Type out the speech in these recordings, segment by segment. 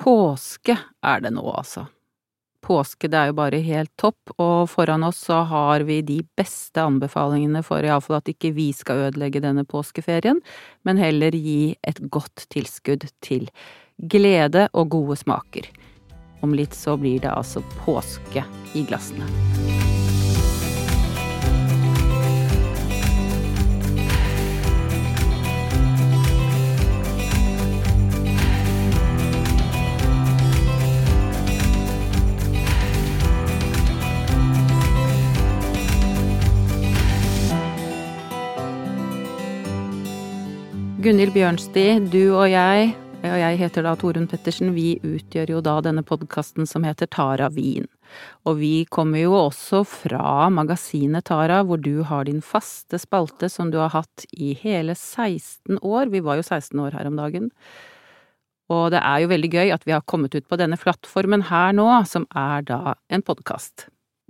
Påske er det nå, altså. Påske, det er jo bare helt topp, og foran oss så har vi de beste anbefalingene for iallfall at ikke vi skal ødelegge denne påskeferien, men heller gi et godt tilskudd til glede og gode smaker. Om litt så blir det altså påske i glassene. Gunhild Bjørnsti, du og jeg, og jeg heter da Torunn Pettersen, vi utgjør jo da denne podkasten som heter Tara Wien. Og vi kommer jo også fra magasinet Tara, hvor du har din faste spalte som du har hatt i hele 16 år. Vi var jo 16 år her om dagen. Og det er jo veldig gøy at vi har kommet ut på denne plattformen her nå, som er da en podkast.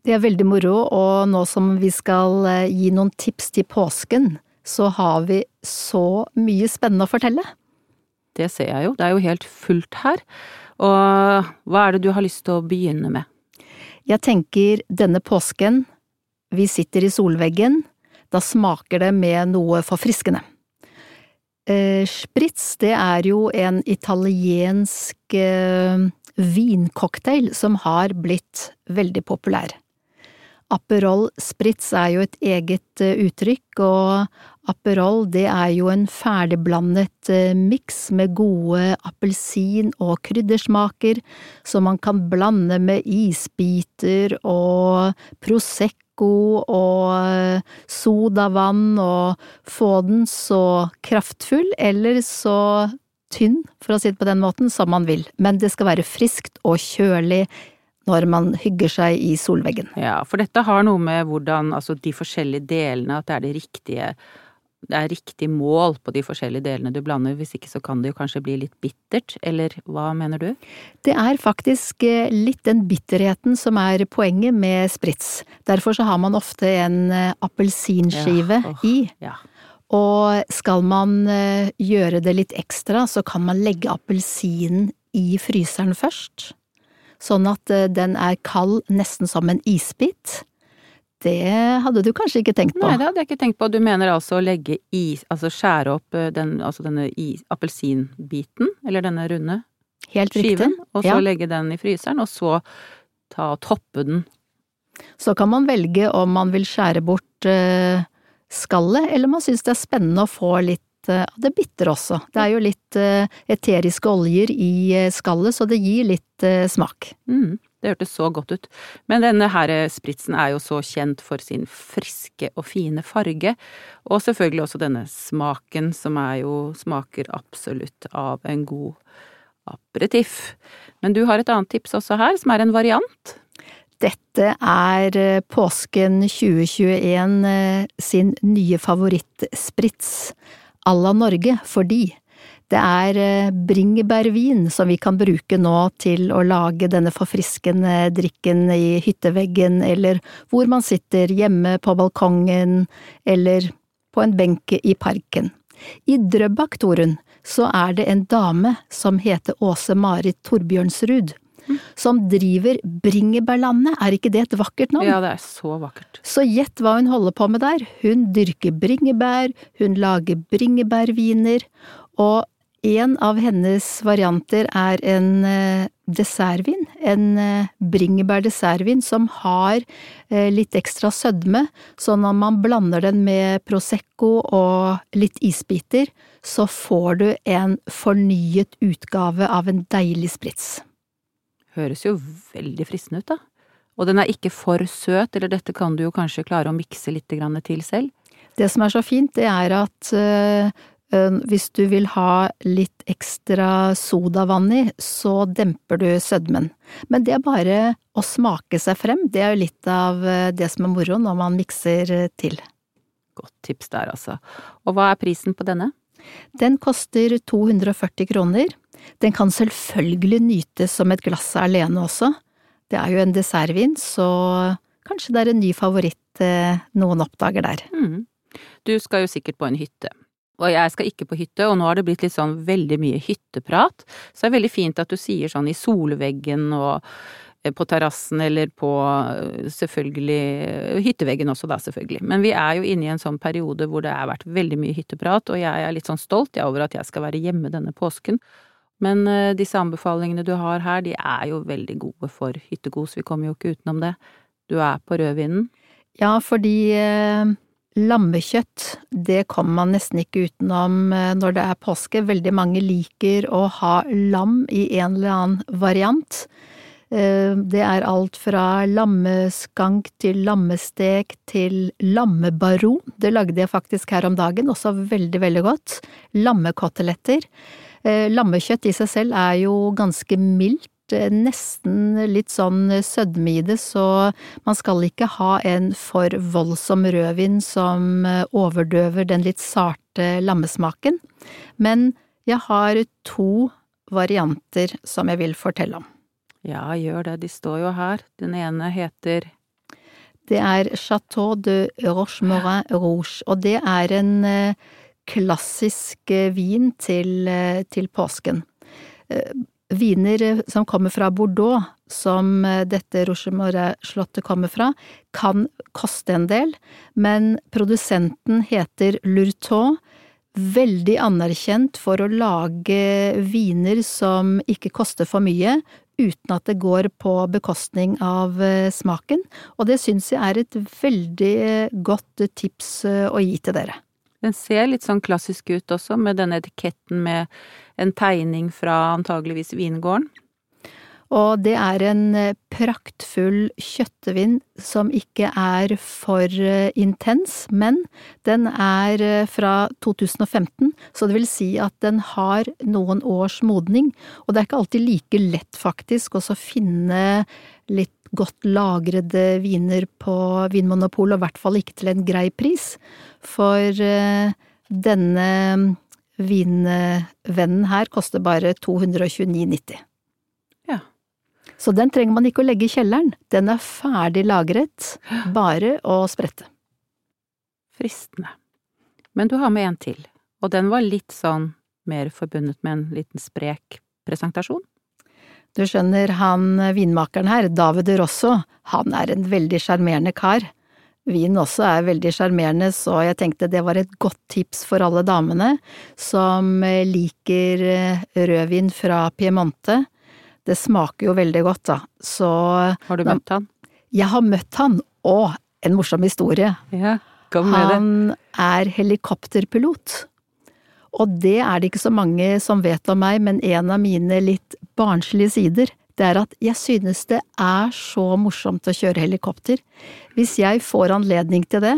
Det er veldig moro, og nå som vi skal eh, gi noen tips til påsken, så har vi så mye spennende å fortelle. Det ser jeg jo, det er jo helt fullt her. Og hva er det du har lyst til å begynne med? Jeg tenker denne påsken, vi sitter i solveggen, da smaker det med noe forfriskende. Eh, spritz, det er jo en italiensk eh, vincocktail som har blitt veldig populær. Aperol Spritz er jo et eget eh, uttrykk, og Aperol det er jo en ferdigblandet eh, miks med gode appelsin- og kryddersmaker som man kan blande med isbiter og Prosecco og eh, sodavann og få den så kraftfull eller så tynn, for å si det på den måten, som man vil, men det skal være friskt og kjølig når man hygger seg i solveggen. Ja, for dette har noe med hvordan, altså de forskjellige delene, at det er det riktige det er riktig mål på de forskjellige delene du blander, hvis ikke så kan det jo kanskje bli litt bittert, eller hva mener du? Det er faktisk eh, litt den bitterheten som er poenget med sprits. Derfor så har man ofte en eh, appelsinskive ja, oh, i. Ja. Og skal man eh, gjøre det litt ekstra, så kan man legge appelsinen i fryseren først sånn at eh, den er kald nesten som en isbit. Det hadde du kanskje ikke tenkt på? Nei, det hadde jeg ikke tenkt på. Du mener altså å legge is, altså skjære opp eh, den, altså denne appelsinbiten, eller denne runde Helt skiven, riktig. og så ja. legge den i fryseren, og så ta toppe den. Så kan man velge om man vil skjære bort uh, skallet, eller man syns det er spennende å få litt Eh, det bitter også. Det er jo litt eh, eteriske oljer i eh, skallet, så det gir litt smak. Mm, det hørtes så godt ut. Men denne her spritsen er jo så kjent for sin friske og fine farge, og selvfølgelig også denne smaken, som er jo smaker absolutt av en god aperitiff. Men du har et annet tips også her, som er en variant? Dette er påsken 2021 sin nye favorittsprits à la Norge fordi det er eh, bringebærvin som vi kan bruke nå til å lage denne forfriskende drikken i hytteveggen, eller hvor man sitter hjemme på balkongen, eller på en benk i parken. I Drøbak, Torunn, så er det en dame som heter Åse Marit Torbjørnsrud, som driver Bringebærlandet. Er ikke det et vakkert navn? Ja, det er så vakkert. Så gjett hva hun holder på med der. Hun dyrker bringebær, hun lager bringebærviner, og en av hennes varianter er en eh, dessertvin, en eh, bringebærdessertvin som har eh, litt ekstra sødme, så når man blander den med Prosecco og litt isbiter, så får du en fornyet utgave av en deilig sprits. Høres jo veldig fristende ut, da. Og den er ikke for søt, eller dette kan du jo kanskje klare å mikse litt til selv? Det som er så fint, det er at øh, hvis du vil ha litt ekstra sodavann i, så demper du sødmen. Men det er bare å smake seg frem, det er jo litt av øh, det som er moro når man mikser til. Godt tips der, altså. Og hva er prisen på denne? Den koster 240 kroner. Den kan selvfølgelig nytes som et glass alene også. Det er jo en dessertvin, så kanskje det er en ny favoritt eh, noen oppdager der. Mm. Du skal jo sikkert på en hytte. Og jeg skal ikke på hytte, og nå har det blitt litt sånn veldig mye hytteprat. Så det er veldig fint at du sier sånn i solveggen og på terrassen eller på eh, selvfølgelig eh, hytteveggen også, da, selvfølgelig. Men vi er jo inne i en sånn periode hvor det har vært veldig mye hytteprat, og jeg er litt sånn stolt jeg, over at jeg skal være hjemme denne påsken. Men disse anbefalingene du har her, de er jo veldig gode for hyttekos, vi kommer jo ikke utenom det. Du er på rødvinen. Ja, fordi uh, lammekjøtt, det kommer man nesten ikke utenom uh, når det er påske. Veldig mange liker å ha lam i en eller annen variant. Eh, det er alt fra lammeskank til lammestek til lammebaron. Det lagde jeg faktisk her om dagen, også veldig, veldig godt. Lammekoteletter. Eh, lammekjøtt i seg selv er jo ganske mildt Eh, nesten litt sånn sødme i det, så man skal ikke ha en for voldsom rødvin som overdøver den litt sarte lammesmaken. Men jeg har to varianter som jeg vil fortelle om. Ja, gjør det, de står jo her. Den ene heter Det er Chateau de Rochemorin Rouge, og det er en eh, klassisk vin til, til påsken Viner eh, som kommer fra Bordeaux, som eh, dette Rochemorin-slottet kommer fra, kan koste en del, men produsenten heter Lurtot, veldig anerkjent for å lage viner som ikke koster for mye, uten at det går på bekostning av eh, smaken, og det syns jeg er et veldig godt tips å gi til dere. Den ser litt sånn klassisk ut også, med denne etiketten med en tegning fra antageligvis vingården. Og det er en eh, praktfull kjøttevin som ikke er for eh, intens, men den er eh, fra 2015, så det vil si at den har noen års modning. Og det er ikke alltid like lett, faktisk, å finne litt godt lagrede viner på Vinmonopolet, og i hvert fall ikke til en grei pris. For denne vinvennen her koster bare 229,90. Så den trenger man ikke å legge i kjelleren. Den er ferdig lagret, bare å sprette. Fristende. Men du har med en til, og den var litt sånn mer forbundet med en liten sprek presentasjon? Du skjønner, han vinmakeren her, David Rosso, han er en veldig sjarmerende kar. Vinen også er veldig sjarmerende, så jeg tenkte det var et godt tips for alle damene som liker eh, rødvin fra Piemonte. Det smaker jo veldig godt, da, så Har du møtt han? Jeg har møtt han, og en morsom historie. Ja, kom med det. Han er helikopterpilot. Og det er det ikke så mange som vet om meg, men en av mine litt barnslige sider, det er at jeg synes det er så morsomt å kjøre helikopter. Hvis jeg får anledning til det,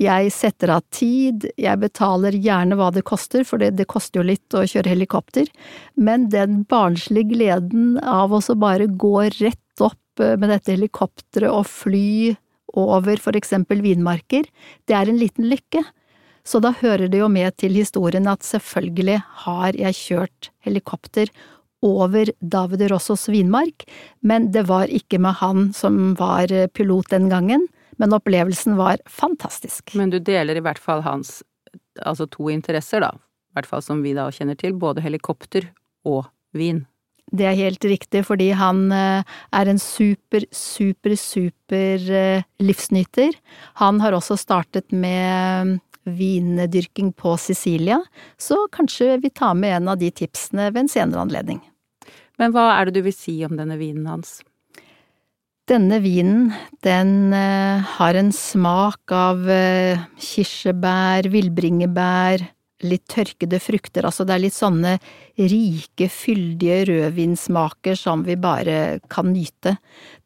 jeg setter av tid, jeg betaler gjerne hva det koster, for det, det koster jo litt å kjøre helikopter, men den barnslige gleden av å bare gå rett opp eh, med dette helikopteret og fly over for eksempel vinmarker, det er en liten lykke. Så da hører det jo med til historien at selvfølgelig har jeg kjørt helikopter over David Rossos vinmark, men det var ikke med han som var pilot den gangen, men opplevelsen var fantastisk. Men du deler i hvert fall hans altså to interesser, da, i hvert fall som vi da kjenner til, både helikopter og vin. Det er helt riktig, fordi han eh, er en super, super, super eh, livsnyter. Han har også startet med vindyrking på Sicilia, så kanskje vi tar med en av de tipsene ved en senere anledning. Men hva er det du vil si om denne vinen hans? Denne vinen, den eh, har en smak av eh, kirsebær, villbringebær, litt tørkede frukter, altså det er litt sånne rike, fyldige rødvinsmaker som vi bare kan nyte.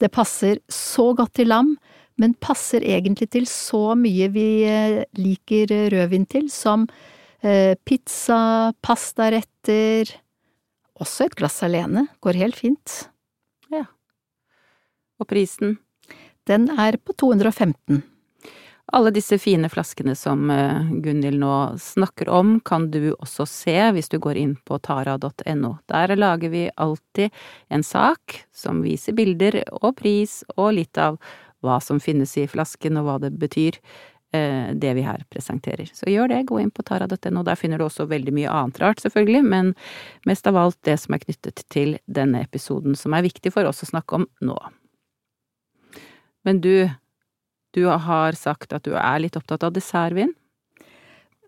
Det passer så godt til lam, men passer egentlig til så mye vi eh, liker rødvin til, som pizza, pastaretter, også et glass alene går helt fint. Og prisen? Den er på 215. Alle disse fine flaskene som eh, Gunhild nå snakker om, kan du også se hvis du går inn på tara.no. Der lager vi alltid en sak som viser bilder og pris og litt av hva som finnes i flasken og hva det betyr. eh, det vi her presenterer. Så gjør det, gå inn på tara.no. Der finner du også veldig mye annet rart, selvfølgelig, men mest av alt det som er knyttet til denne episoden, som er viktig for oss å snakke om nå. Men du, du har sagt at du er litt opptatt av dessertvin?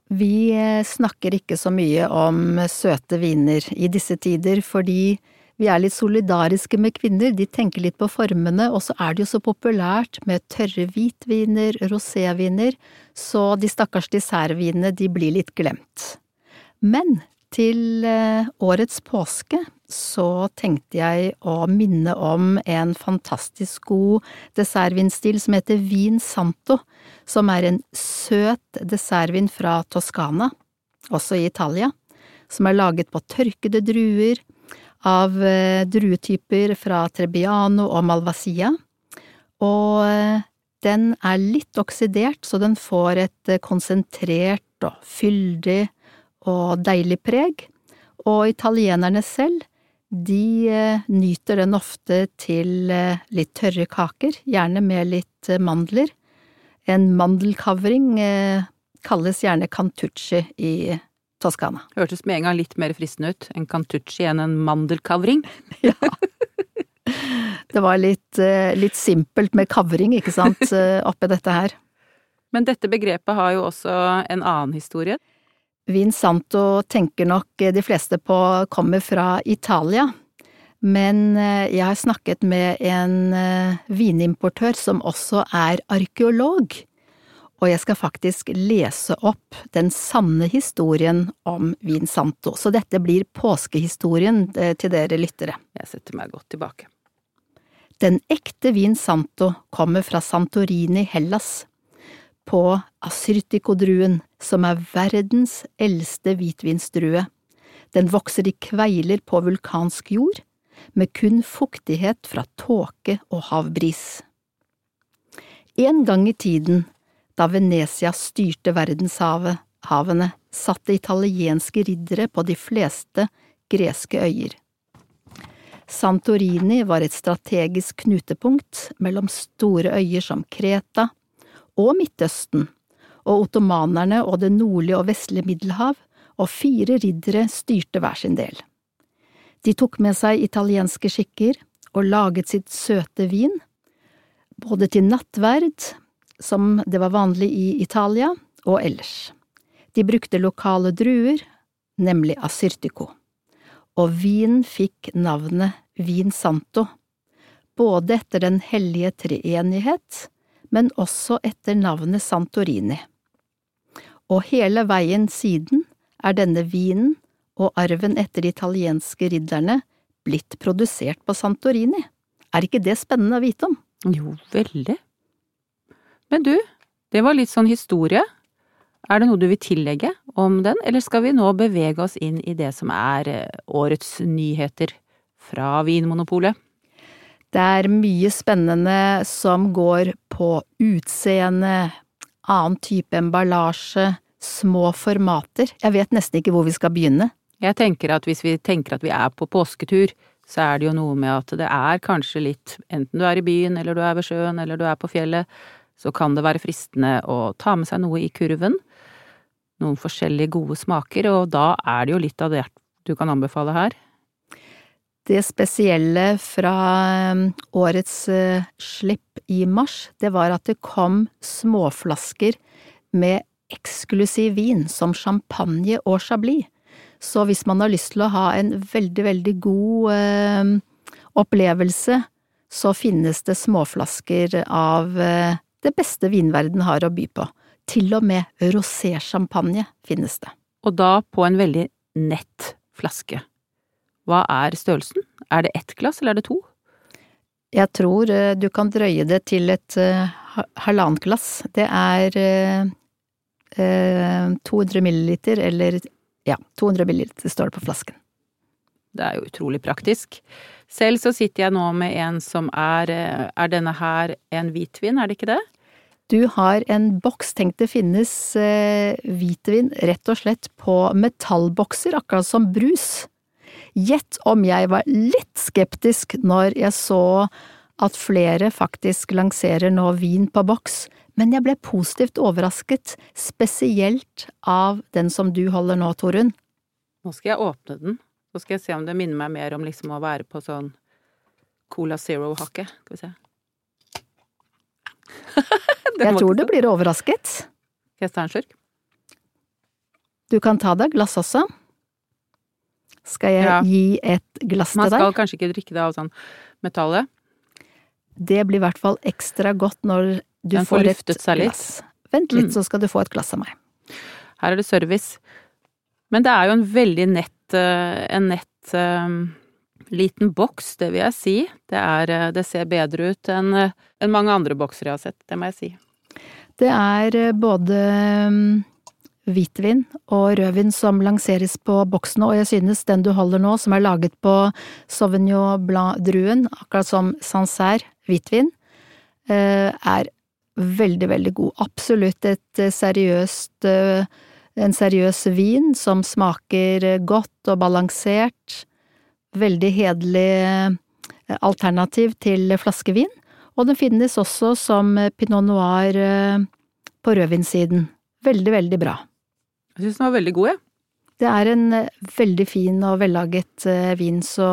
Vi eh, snakker ikke så mye om søte viner i disse tider, fordi vi er litt solidariske med kvinner, de tenker litt på formene, og så er det jo så populært med tørre hvitviner, roséviner, så de stakkars dessertvinene, de blir litt glemt. Men til eh, årets påske så tenkte jeg å minne om en fantastisk god dessertvinstil som heter Vin Santo, som er en søt dessertvin fra Toskana, også i Italia, som er laget på tørkede druer, av eh, druetyper fra Trebbiano og Malvasia, og eh, den er litt oksidert, så den får et eh, konsentrert og fyldig og deilig preg, og italienerne selv, de nyter den ofte til litt tørre kaker, gjerne med litt mandler. En mandelkavring kalles gjerne cantucci i Toskana. Hørtes med en gang litt mer fristende ut. En cantucci enn en mandelkavring. ja. Det var litt, eh, litt simpelt med kavring, ikke sant, eh, oppi dette her. Men dette begrepet har jo også en annen historie. Vin Santo tenker nok de fleste på kommer fra Italia, men eh, jeg har snakket med en vinimportør som også er arkeolog og jeg skal faktisk lese opp den sanne historien om Vinsanto, så dette blir påskehistorien eh, til dere lyttere. Jeg setter meg godt tilbake. Den ekte Vinsanto kommer fra Santorini, Hellas, på assyrtikodruen, som er verdens eldste hvitvinsdrue. Den vokser i kveiler på vulkansk jord, med kun fuktighet fra tåke og havbris. En gang i tiden da Venezia styrte verdenshavene, satte italienske riddere på de fleste greske øyer. Santorini var et strategisk knutepunkt mellom store øyer som Kreta og Midtøsten, og ottomanerne og det nordlige og vestlige Middelhav, og fire riddere styrte hver sin del. De tok med seg italienske skikker og laget sitt søte vin, både til nattverd som det var vanlig i Italia og ellers. De brukte lokale druer, nemlig asyrtiko, og vinen fikk navnet Vin Santo, både etter Den hellige treenighet, men også etter navnet Santorini. Og hele veien siden er denne vinen og arven etter de italienske ridderne blitt produsert på Santorini. Er ikke det spennende å vite om? Jo, veldig. Men du, det var litt sånn historie. Er det noe du vil tillegge om den, eller skal vi nå bevege oss inn i det som er eh, årets nyheter fra Vinmonopolet? Det er mye spennende som går på utseende, annen type emballasje, små formater. Jeg vet nesten ikke hvor vi skal begynne. Jeg tenker at hvis vi tenker at vi er på påsketur, så er det jo noe med at det er kanskje litt, enten du er i byen, eller du er ved sjøen, eller du er på fjellet, så kan det være fristende å ta med seg noe i kurven. Noen forskjellige gode smaker, og da er det jo litt av det du kan anbefale her. Det spesielle fra um, årets uh, slipp i mars, det var at det kom småflasker med eksklusiv vin som champagne og chablis. Så hvis man har lyst til å ha en veldig, veldig god eh, opplevelse, så finnes det småflasker av eh, det beste vinverden har å by på. Til og med rosé-champagne finnes det. Og da på en veldig nett flaske. Hva er størrelsen? Er det ett glass, eller er det to? Jeg tror eh, du kan drøye det til et uh, halvannet glass. Det er uh, uh, 200 milliliter, eller ja, 200 milliliter står det på flasken. Det er jo utrolig praktisk. Selv så sitter jeg nå med en som er Er denne her en hvitvin, er det ikke det? Du har en boks, tenk det finnes eh, hvitvin rett og slett på metallbokser, akkurat som brus. Gjett om jeg var litt skeptisk når jeg så at flere faktisk lanserer nå vin på boks men jeg ble positivt overrasket, spesielt av den som du holder nå, Torunn. Nå skal jeg åpne den, så skal jeg se om det minner meg mer om liksom å være på sånn Cola Zero-hakket. Skal vi se. jeg tror du blir overrasket. Skal jeg ta en slurk? Du kan ta deg glass også. Skal jeg ja. gi et glass til deg? Man skal kanskje ikke drikke det av sånn metallet? Det blir i hvert fall ekstra godt når du Den får, får et glass. Vent litt, mm. så skal du få et glass av meg. Her er det service. Men det er jo en veldig nett, eh, en nett um, liten boks, det vil jeg si. Det, er, eh, det ser bedre ut enn en mange andre bokser jeg har sett, det må jeg si. Det er både um, hvitvin og rødvin som lanseres på boksene, og jeg synes den du holder nå, som er laget på Sauvignon Blanc-druen, akkurat som Sancerre hvitvin, eh, er veldig, veldig god. Absolutt et eh, seriøst eh, en seriøs vin som smaker godt og balansert. Veldig hederlig alternativ til flaskevin, og den finnes også som pinot noir på rødvinssiden. Veldig, veldig bra. Jeg syns den var veldig god, jeg. Det er en eh, veldig fin og vellaget eh, vin, så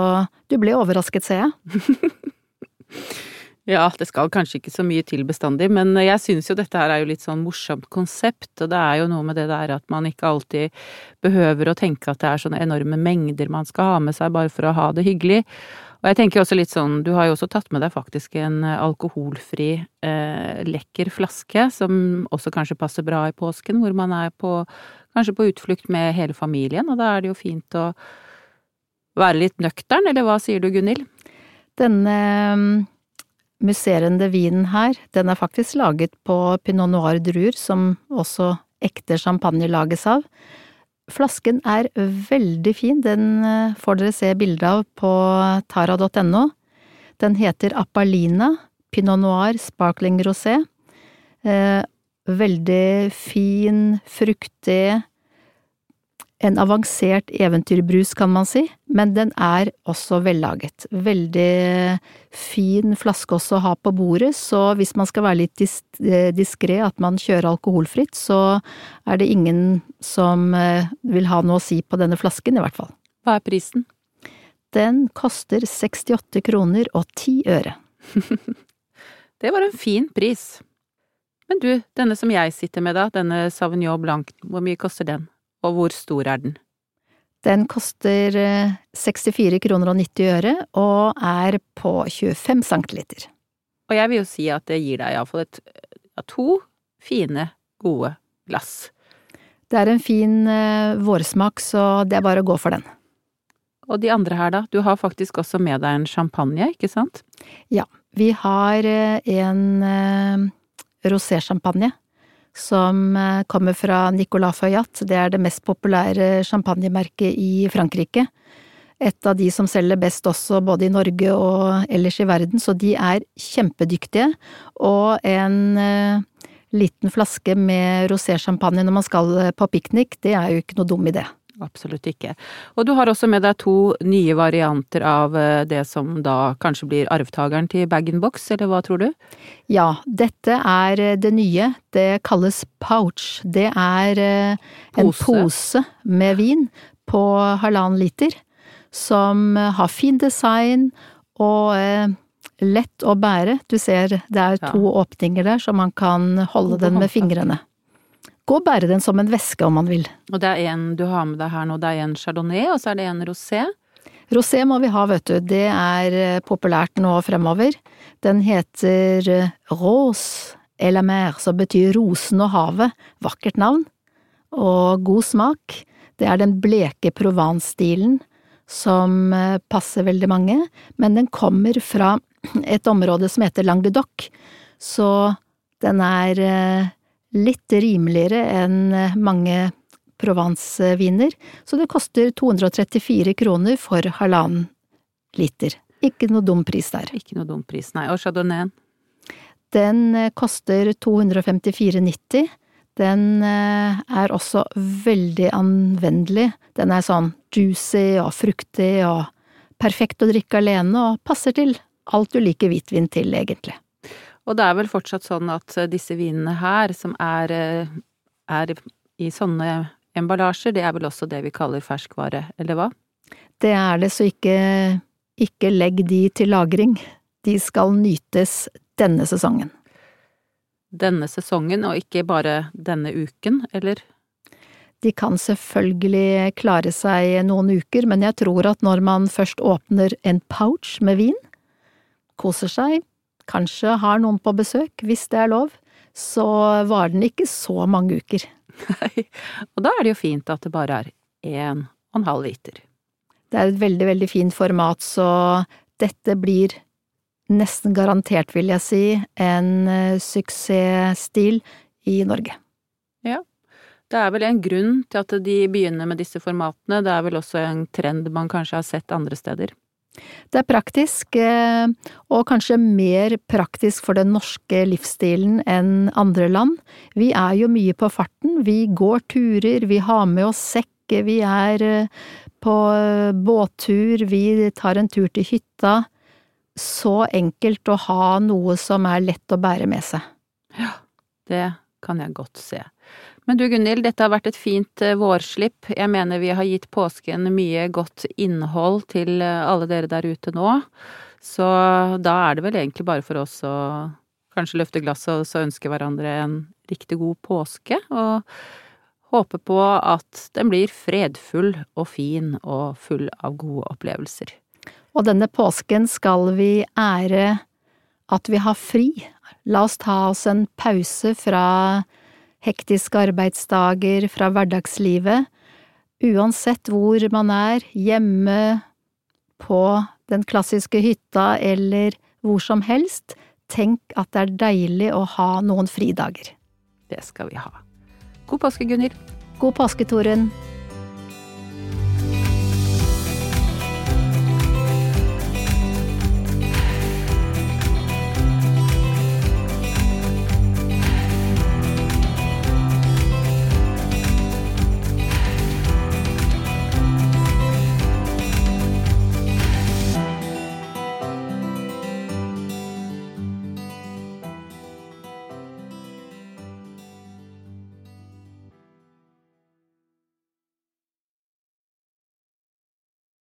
du ble overrasket, ser jeg. ja, det skal kanskje ikke så mye til bestandig, men jeg syns jo dette her er jo litt sånn morsomt konsept, og det er jo noe med det der at man ikke alltid behøver å tenke at det er sånne enorme mengder man skal ha med seg bare for å ha det hyggelig. Og jeg tenker også litt sånn, du har jo også tatt med deg faktisk en eh, alkoholfri, eh, lekker flaske, som også kanskje passer bra i påsken, hvor man er på, kanskje på utflukt med hele familien, og da er det jo fint å være litt nøktern, eller hva sier du, Gunhild? Denne mm, musserende vinen her, den er faktisk laget på pinot noir-druer, som også ekte champagne lages av. Flasken er veldig fin, den eh, får dere se bilde av på tara.no. Den heter Apalina Pinot Noir Sparkling Rosé. Eh, veldig fin, fruktig, en avansert eventyrbrus, kan man si, men den er også vellaget. Veldig fin flaske også å ha på bordet, så hvis man skal være litt dis diskré, at man kjører alkoholfritt, så er det ingen som eh, vil ha noe å si på denne flasken, i hvert fall. Hva er prisen? Den koster 68 kroner og 10 øre. det var en fin pris. Men du, denne som jeg sitter med da, denne Sauvignon Blanc, hvor mye koster den? og hvor stor er den? Den koster 64 eh, kroner og 90 øre, og er på 25 centiliter. Og jeg vil jo si at det gir deg iallfall et to fine, gode glass. Det er en fin uh, vårsmak, så det er bare å gå for den. Og de andre her, da? Du har faktisk også med deg en champagne, ikke sant? Ja, vi har uh, en rosé-champagne som eh, kommer fra Nicolas Feuillat. Det er det mest populære champagnemerket i Frankrike. Et av de som selger best også både i Norge og ellers i verden, så de er kjempedyktige. Og en eh, liten flaske med rosé-champagne når man skal på piknik, det er jo ikke noe dum idé. Absolutt ikke. Og du har også med deg to nye varianter av eh, det som da kanskje blir arvtakeren til bag-in-box, eller hva tror du? Ja, dette er eh, det nye. Det kalles pouch. Det er eh, en pose, pose med vin på halvannen liter, som har fin design og lett å bære. Du ser det er to ja. åpninger der, så man kan holde den med fingrene. Gå og bære den som en veske om man vil. Og det er en du har med deg her nå, det er en chardonnay, og så er det en rosé? Rosé må vi ha, vet du. Det er eh, populært nå fremover. Den heter eh, Rose eller mer, som betyr rosen og havet. Vakkert navn. Og god smak. Det er den bleke Provence-stilen som eh, passer veldig mange, men den kommer fra et område som heter Languedoc, så den er litt rimeligere enn mange Provence-viner, så det koster 234 kroner for halvannen liter. Ikke noe dum pris der. Ikke noe dum pris, nei. Og chardonnayen? Den eh, koster 254,90. Den eh, er også veldig anvendelig. Den er sånn juicy og fruktig og perfekt å drikke alene, og passer til alt du liker hvitvin til, egentlig. Og det er vel fortsatt sånn at disse vinene her, som er, er i sånne emballasjer, det er vel også det vi kaller ferskvare, eller hva? Det er det, så ikke, ikke legg de til lagring. De skal nytes denne sesongen. Denne sesongen, og ikke bare denne uken, eller? De kan selvfølgelig klare seg noen uker, men jeg tror at når man først åpner en pouch med vin, koser seg, kanskje har noen på besøk, hvis det er lov, så varer den ikke så mange uker. Nei, og da er det jo fint at det bare er én og en halv liter. Det er et veldig, veldig fint format, så dette blir nesten garantert, vil jeg si, en uh, suksessstil i Norge. Ja. Det er vel en grunn til at de begynner med disse formatene, det er vel også en trend man kanskje har sett andre steder? Det er praktisk, eh, og kanskje mer praktisk for den norske livsstilen enn andre land. Vi er jo mye på farten, vi går turer, vi har med oss sekk, vi er eh, på eh, båttur, vi tar en tur til hytta. Så enkelt å ha noe som er lett å bære med seg. Ja, det kan jeg godt se. Men du Gunhild, dette har vært et fint eh, vårslipp. Jeg mener vi har gitt påsken mye godt innhold til eh, alle dere der ute nå. Så da er det vel egentlig bare for oss å kanskje løfte glasset og ønske hverandre en riktig god påske. Og håpe på at den blir fredfull og fin og full av gode opplevelser. Og denne påsken skal vi ære at vi har fri. La oss ta oss en pause fra hektiske arbeidsdager fra hverdagslivet, uansett hvor man er, hjemme, på den klassiske hytta eller hvor som helst, tenk at det er deilig å ha noen fridager. Det skal vi ha. God påske, Gunhild. God påske, Torunn.